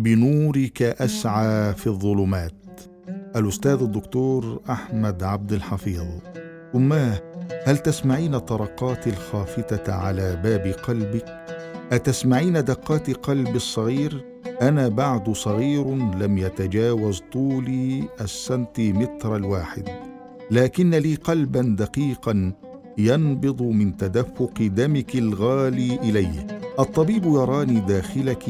بنورك أسعى في الظلمات. الأستاذ الدكتور أحمد عبد الحفيظ. أماه هل تسمعين طرقات الخافتة على باب قلبك؟ أتسمعين دقات قلب الصغير؟ أنا بعد صغير لم يتجاوز طولي السنتيمتر الواحد. لكن لي قلبا دقيقا ينبض من تدفق دمك الغالي إليه. الطبيب يراني داخلك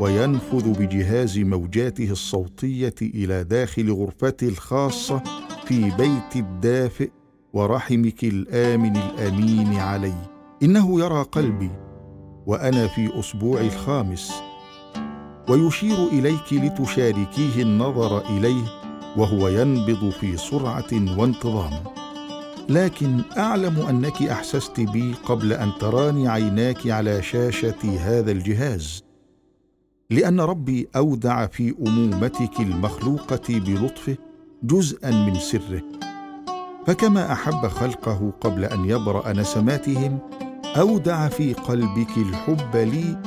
وينفذ بجهاز موجاته الصوتية إلى داخل غرفتي الخاصة في بيت الدافئ ورحمك الآمن الأمين علي. إنه يرى قلبي وأنا في اسبوعي الخامس. ويشير إليك لتشاركيه النظر إليه وهو ينبض في سرعة وانتظام. لكن أعلم أنك أحسست بي قبل أن تراني عيناك على شاشة هذا الجهاز. لأن ربي أودع في أمومتك المخلوقة بلطفه جزءا من سره. فكما أحب خلقه قبل أن يبرأ نسماتهم أودع في قلبك الحب لي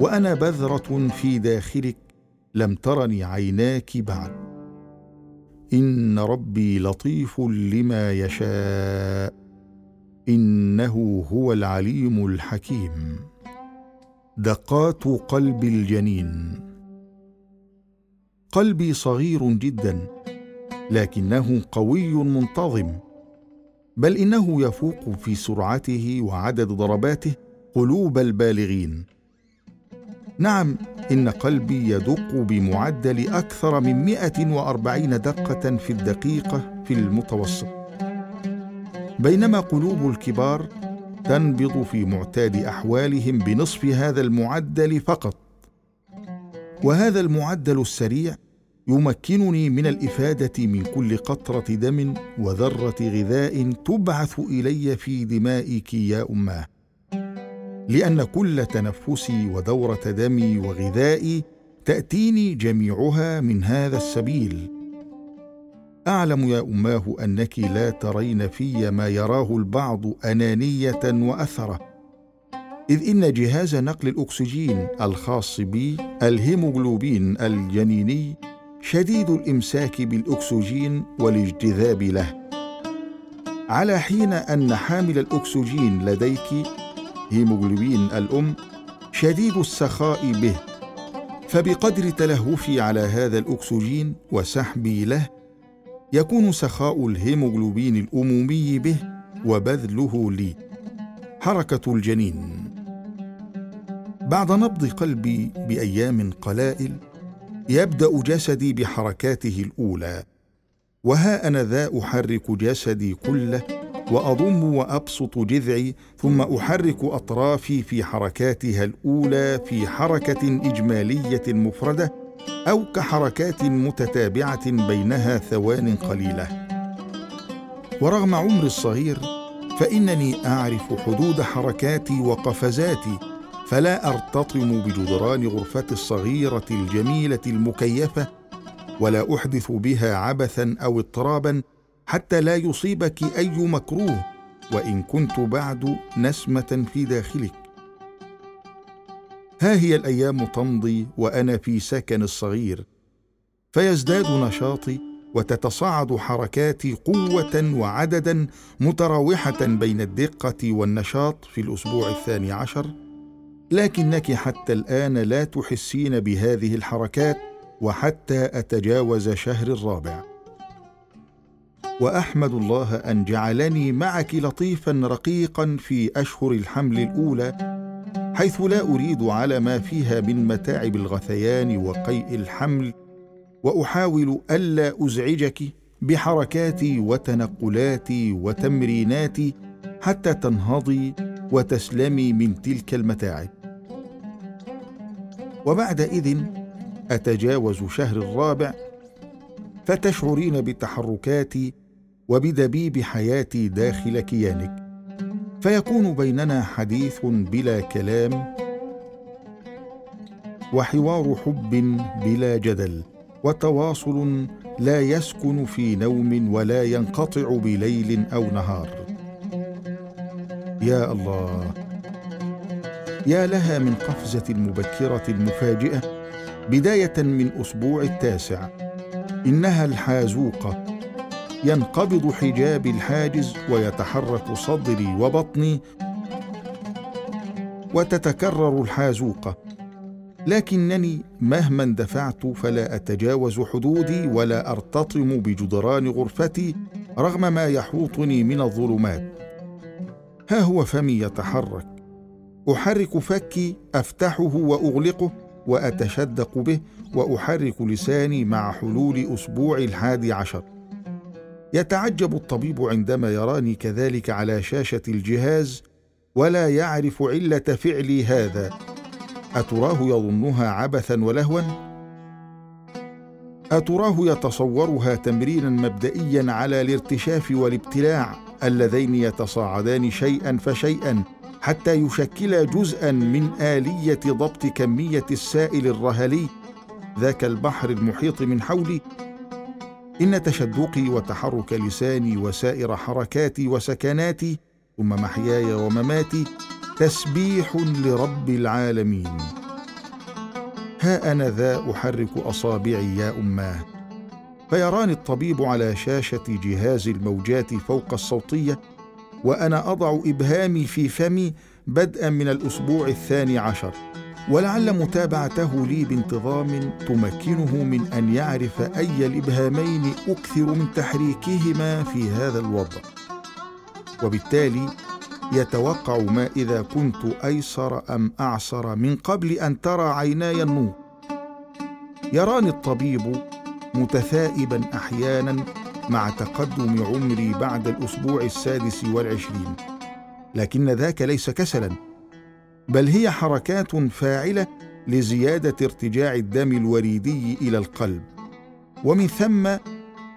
وأنا بذرة في داخلك لم ترني عيناك بعد. إن ربي لطيف لما يشاء إنه هو العليم الحكيم. دقات قلب الجنين. قلبي صغير جدا لكنه قوي منتظم بل إنه يفوق في سرعته وعدد ضرباته قلوب البالغين. نعم إن قلبي يدق بمعدل أكثر من 140 دقة في الدقيقة في المتوسط. بينما قلوب الكبار تنبض في معتاد أحوالهم بنصف هذا المعدل فقط. وهذا المعدل السريع يمكنني من الإفادة من كل قطرة دم وذرة غذاء تبعث إلي في دمائك يا اماه لأن كل تنفسي ودورة دمي وغذائي تأتيني جميعها من هذا السبيل. أعلم يا أماه أنك لا ترين في ما يراه البعض أنانية وأثرة. إذ إن جهاز نقل الأكسجين الخاص بي الهيموغلوبين الجنيني شديد الإمساك بالأكسجين والاجتذاب له. على حين أن حامل الأكسجين لديك هيموغلوبين الأم شديد السخاء به فبقدر تلهفي على هذا الأكسجين وسحبي له يكون سخاء الهيموغلوبين الأمومي به وبذله لي حركه الجنين. بعد نبض قلبي بأيام قلائل يبدأ جسدي بحركاته الأولى وها أنا ذا أحرك جسدي كله وأضم وأبسط جذعي ثم أحرك أطرافي في حركاتها الأولى في حركة إجمالية مفردة أو كحركات متتابعة بينها ثوان قليلة. ورغم عمري الصغير فإنني أعرف حدود حركاتي وقفزاتي فلا أرتطم بجدران غرفتي الصغيرة الجميلة المكيفة ولا أحدث بها عبثا أو اضطرابا حتى لا يصيبك أي مكروه وإن كنت بعد نسمة في داخلك. ها هي الأيام تمضي وأنا في سكن الصغير. فيزداد نشاطي وتتصاعد حركاتي قوة وعددا متراوحة بين الدقة والنشاط في الأسبوع الثاني عشر. لكنك حتى الآن لا تحسين بهذه الحركات وحتى أتجاوز شهر الرابع. وأحمد الله أن جعلني معك لطيفا رقيقا في أشهر الحمل الأولى حيث لا أريد على ما فيها من متاعب الغثيان وقيء الحمل وأحاول ألا أزعجك بحركاتي وتنقلاتي وتمريناتي حتى تنهضي وتسلمي من تلك المتاعب. وبعد إذن أتجاوز شهر الرابع فتشعرين بتحركاتي وبدبيب حياتي داخل كيانك. فيكون بيننا حديث بلا كلام وحوار حب بلا جدل وتواصل لا يسكن في نوم ولا ينقطع بليل أو نهار. يا الله يا لها من قفزة مبكرة مفاجئة بداية من أسبوع التاسع. إنها الحازوقة ينقبض حجاب الحاجز ويتحرك صدري وبطني وتتكرر الحازوقه لكنني مهما اندفعت فلا أتجاوز حدودي ولا أرتطم بجدران غرفتي رغم ما يحوطني من الظلمات. ها هو فمي يتحرك. أحرك فكي أفتحه وأغلقه وأتشدق به وأحرك لساني مع حلول أسبوع الحادي عشر. يتعجب الطبيب عندما يراني كذلك على شاشة الجهاز ولا يعرف علة فعلي هذا. أتراه يظنها عبثا ولهوا؟ أتراه يتصورها تمرينا مبدئيا على الارتشاف والابتلاع اللذين يتصاعدان شيئا فشيئا حتى يشكلا جزءا من آلية ضبط كمية السائل الرهلي ذاك البحر المحيط من حولي إن تشدقي وتحرك لساني وسائر حركاتي وسكناتي ثم محياي ومماتي تسبيح لرب العالمين. ها أنا ذا أحرك أصابعي يا اماه فيراني الطبيب على شاشة جهاز الموجات فوق الصوتية وأنا أضع إبهامي في فمي بدءا من الأسبوع الثاني عشر. ولعل متابعته لي بانتظام تمكنه من أن يعرف أي الإبهامين أكثر من تحريكهما في هذا الوضع. وبالتالي يتوقع ما إذا كنت أيسر أم أعسر من قبل أن ترى عيناي النور. يراني الطبيب متثائبا أحيانا مع تقدم عمري بعد الأسبوع السادس والعشرين لكن ذاك ليس كسلا. بل هي حركات فاعلة لزيادة ارتجاع الدم الوريدي إلى القلب. ومن ثم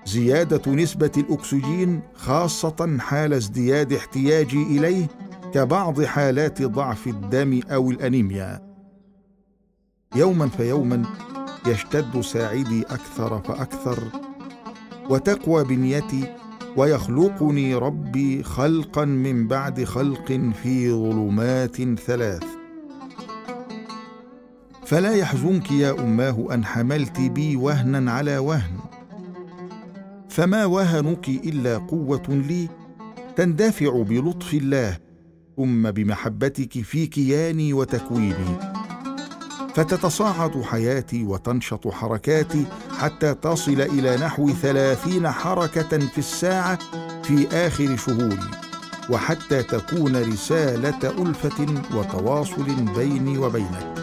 زيادة نسبة الأكسجين خاصة حال ازدياد احتياجي إليه كبعض حالات ضعف الدم أو الأنيميا. يوما فيوما يشتد ساعدي أكثر فأكثر وتقوى بنيتي ويخلقني ربي خلقا من بعد خلق في ظلمات ثلاث. فلا يحزنك يا أماه أن حملت بي وهنا على وهن. فما وهنك إلا قوة لي تندفع بلطف الله ثم بمحبتك في كياني وتكويني. فتتصاعد حياتي وتنشط حركاتي حتى تصل إلى نحو ثلاثين حركة في الساعة في آخر شهوري وحتى تكون رسالة ألفة وتواصل بيني وبينك.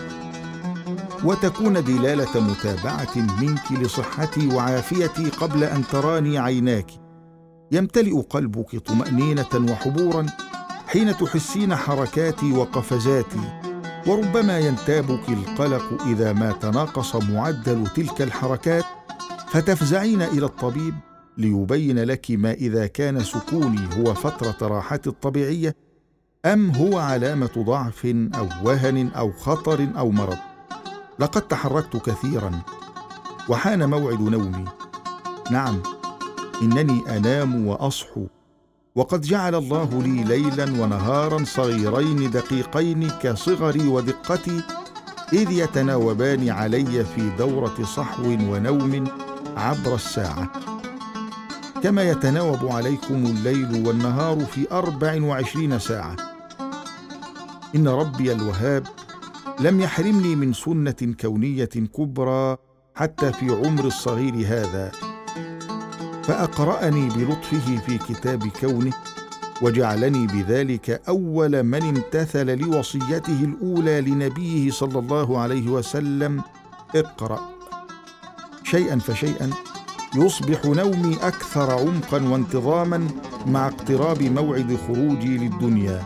وتكون دلالة متابعة منك لصحتي وعافيتي قبل أن تراني عيناك. يمتلئ قلبك طمأنينة وحبورا حين تحسين حركاتي وقفزاتي. وربما ينتابك القلق إذا ما تناقص معدل تلك الحركات. فتفزعين إلى الطبيب ليبين لك ما إذا كان سكوني هو فترة راحتي الطبيعية أم هو علامة ضعف أو وهن أو خطر أو مرض. لقد تحركت كثيرا وحان موعد نومي. نعم إنني أنام وأصحو. وقد جعل الله لي ليلا ونهارا صغيرين دقيقين كصغري ودقتي إذ يتناوبان علي في دورة صحو ونوم عبر الساعة. كما يتناوب عليكم الليل والنهار في أربع وعشرين ساعة. إن ربي الوهاب لم يحرمني من سنة كونية كبرى حتى في عمر الصغير هذا. فأقرأني بلطفه في كتاب كونه وجعلني بذلك أول من امتثل لوصيته الأولى لنبيه صلى الله عليه وسلم. اقرأ. شيئا فشيئا يصبح نومي أكثر عمقا وانتظاما مع اقتراب موعد خروجي للدنيا.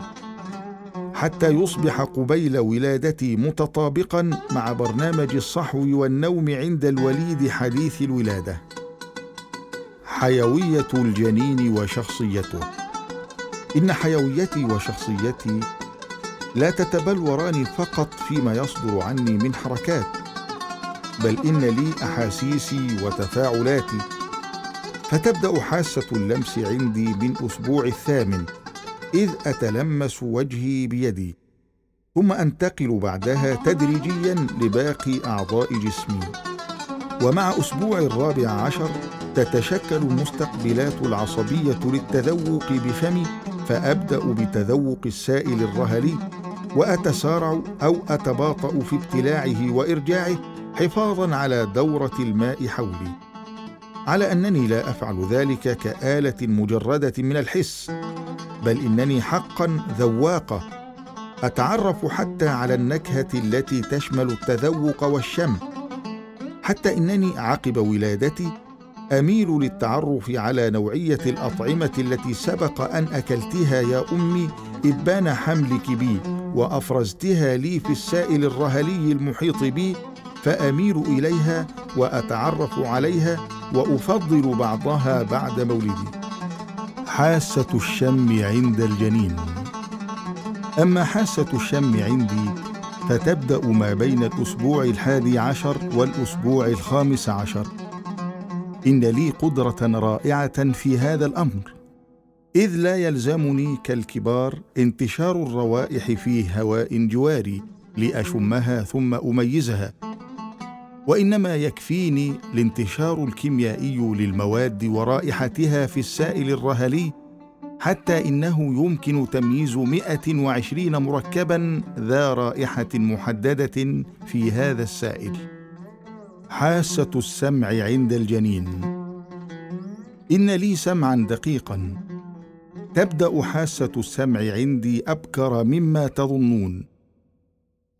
حتى يصبح قبيل ولادتي متطابقا مع برنامج الصحو والنوم عند الوليد حديث الولادة. حيوية الجنين وشخصيته. إن حيويتي وشخصيتي لا تتبلوران فقط فيما يصدر عني من حركات بل إن لي أحاسيسي وتفاعلاتي. فتبدأ حاسة اللمس عندي من أسبوع الثامن إذ أتلمس وجهي بيدي. ثم أنتقل بعدها تدريجيا لباقي أعضاء جسمي. ومع أسبوع الرابع عشر تتشكل المستقبلات العصبية للتذوق بفمي فأبدأ بتذوق السائل الرهلي وأتسارع أو أتباطأ في ابتلاعه وإرجاعه حفاظا على دورة الماء حولي. على أنني لا أفعل ذلك كآلة مجردة من الحس بل إنني حقا ذواقة. أتعرف حتى على النكهة التي تشمل التذوق والشم. حتى إنني عقب ولادتي أميل للتعرف على نوعية الأطعمة التي سبق أن أكلتها يا أمي ابان حملك بي وأفرزتها لي في السائل الرهلي المحيط بي فأميل إليها وأتعرف عليها وأفضل بعضها بعد مولدي. حاسة الشم عند الجنين. أما حاسة الشم عندي فتبدأ ما بين الأسبوع الحادي عشر والأسبوع الخامس عشر. إن لي قدرة رائعة في هذا الأمر. إذ لا يلزمني كالكبار انتشار الروائح في هواء جواري لأشمها ثم أميزها وإنما يكفيني الانتشار الكيميائي للمواد ورائحتها في السائل الرهلي حتى إنه يمكن تمييز 120 مركبا ذا رائحة محددة في هذا السائل. حاسة السمع عند الجنين. إن لي سمعا دقيقا. تبدأ حاسة السمع عندي أبكر مما تظنون.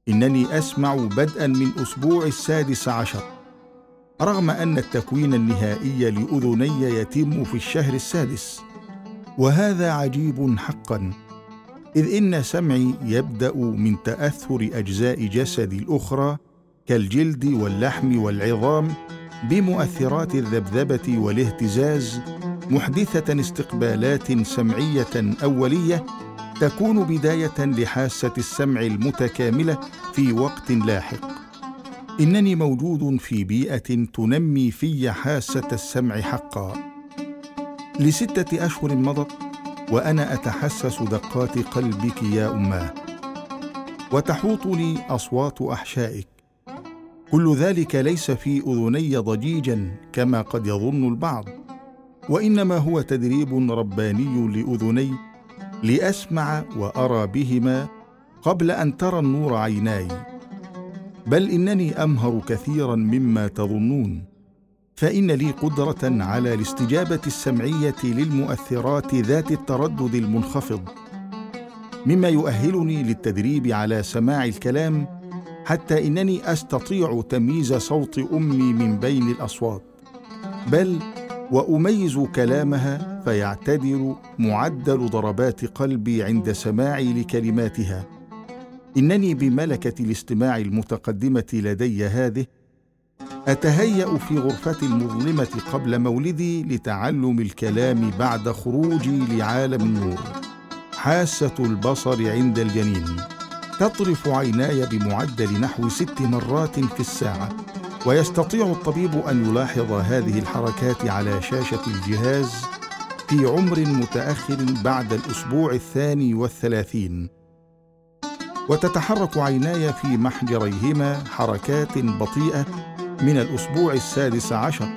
إنني أسمع بدءا من أسبوع السادس عشر. رغم أن التكوين النهائي لأذني يتم في الشهر السادس. وهذا عجيب حقا. إذ إن سمعي يبدأ من تأثر أجزاء جسدي الأخرى كالجلد واللحم والعظام بمؤثرات الذبذبة والاهتزاز محدثة استقبالات سمعية أولية تكون بداية لحاسة السمع المتكاملة في وقت لاحق. إنني موجود في بيئة تنمي في حاسة السمع حقا. لستة أشهر مضت وأنا أتحسس دقات قلبك يا اماه وتحوطني أصوات أحشائك. كل ذلك ليس في أذني ضجيجا كما قد يظن البعض وإنما هو تدريب رباني لأذني لأسمع وأرى بهما قبل أن ترى النور عيناي. بل إنني أمهر كثيرا مما تظنون فإن لي قدرة على الاستجابة السمعية للمؤثرات ذات التردد المنخفض مما يؤهلني للتدريب على سماع الكلام حتى إنني أستطيع تمييز صوت أمي من بين الأصوات. بل وأميز كلامها فيعتدل معدل ضربات قلبي عند سماعي لكلماتها. إنني بملكة الاستماع المتقدمة لدي هذه أتهيأ في غرفتي المظلمة قبل مولدي لتعلم الكلام بعد خروجي لعالم النور حاسة البصر عند الجنين. تطرف عيناي بمعدل نحو ست مرات في الساعة ويستطيع الطبيب أن يلاحظ هذه الحركات على شاشة الجهاز في عمر متأخر بعد الأسبوع الثاني والثلاثين. وتتحرك عيناي في محجريهما حركات بطيئة من الأسبوع السادس عشر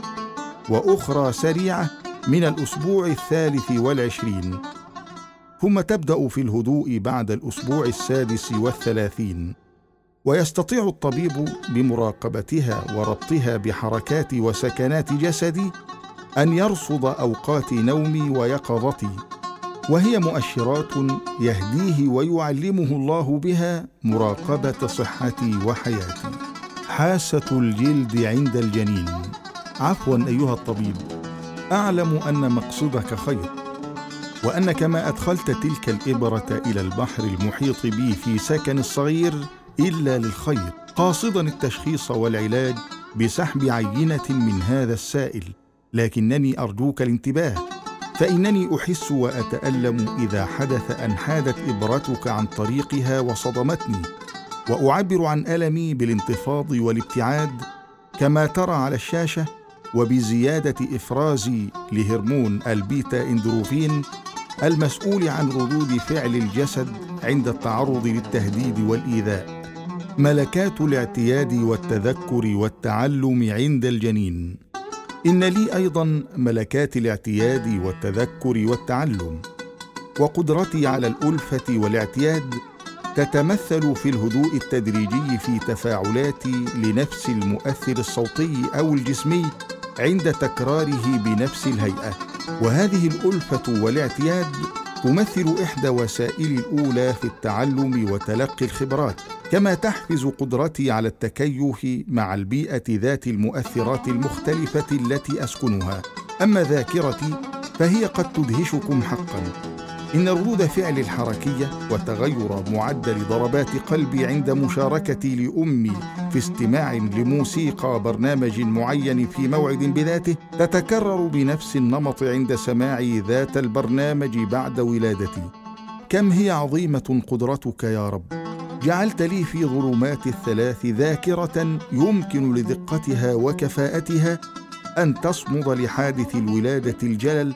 وأخرى سريعة من الأسبوع الثالث والعشرين. ثم تبدأ في الهدوء بعد الأسبوع السادس والثلاثين ويستطيع الطبيب بمراقبتها وربطها بحركات وسكنات جسدي أن يرصد أوقات نومي ويقظتي وهي مؤشرات يهديه ويعلمه الله بها مراقبة صحتي وحياتي. حاسة الجلد عند الجنين. عفوا أيها الطبيب. أعلم أن مقصدك خير. وانك ما أدخلت تلك الإبرة إلى البحر المحيط بي في سكن الصغير إلا للخير قاصدا التشخيص والعلاج بسحب عينة من هذا السائل لكنني أرجوك الانتباه فإنني أحس وأتألم إذا حدث أن حادت إبرتك عن طريقها وصدمتني وأعبر عن ألمي بالانتفاض والابتعاد كما ترى على الشاشة وبزيادة إفرازي لهرمون البيتا إندروفين المسؤول عن ردود فعل الجسد عند التعرض للتهديد والإيذاء. ملكات الاعتياد والتذكر والتعلم عند الجنين. إن لي أيضا ملكات الاعتياد والتذكر والتعلم. وقدرتي على الألفة والاعتياد تتمثل في الهدوء التدريجي في تفاعلاتي لنفس المؤثر الصوتي أو الجسمي عند تكراره بنفس الهيئة. وهذه الألفة والاعتياد تمثل إحدى وسائلي الأولى في التعلم وتلقي الخبرات كما تحفز قدرتي على التكيف مع البيئة ذات المؤثرات المختلفة التي أسكنها. أما ذاكرتي فهي قد تدهشكم حقا. إن ردود فعلي الحركية وتغير معدل ضربات قلبي عند مشاركتي لأمي في استماع لموسيقى برنامج معين في موعد بذاته تتكرر بنفس النمط عند سماع ذات البرنامج بعد ولادتي. كم هي عظيمة قدرتك يا رب؟ جعلت لي في ظلمات الثلاث ذاكرة يمكن لدقتها وكفاءتها أن تصمد لحادث الولادة الجلل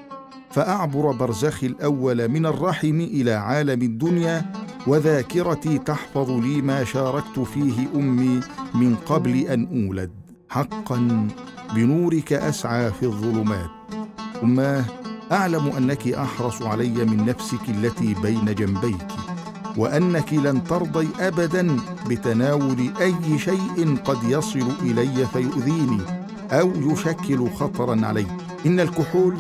فأعبر برزخي الأول من الرحم إلى عالم الدنيا وذاكرتي تحفظ لي ما شاركت فيه أمي من قبل أن أولد. حقا بنورك أسعى في الظلمات. أماه أعلم أنك أحرص علي من نفسك التي بين جنبيك وأنك لن ترضي ابدا بتناول أي شيء قد يصل إلي فيؤذيني أو يشكل خطرا علي. إن الكحول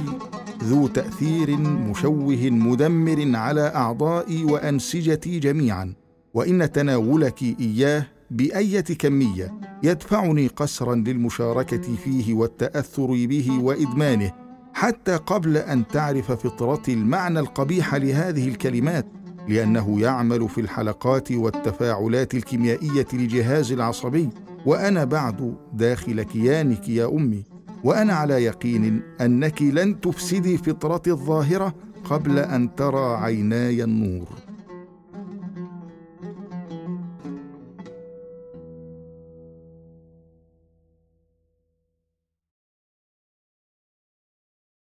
ذو تأثير مشوه مدمر على أعضائي وأنسجتي جميعا وإن تناولك إياه بأية كمية يدفعني قسرا للمشاركة فيه والتأثر به وإدمانه حتى قبل أن تعرف فطرتي المعنى القبيح لهذه الكلمات لأنه يعمل في الحلقات والتفاعلات الكيميائية لجهاز العصبي وأنا بعد داخل كيانك يا أمي. وأنا على يقين أنك لن تفسدي فطرتي الظاهرة قبل أن ترى عيناي النور.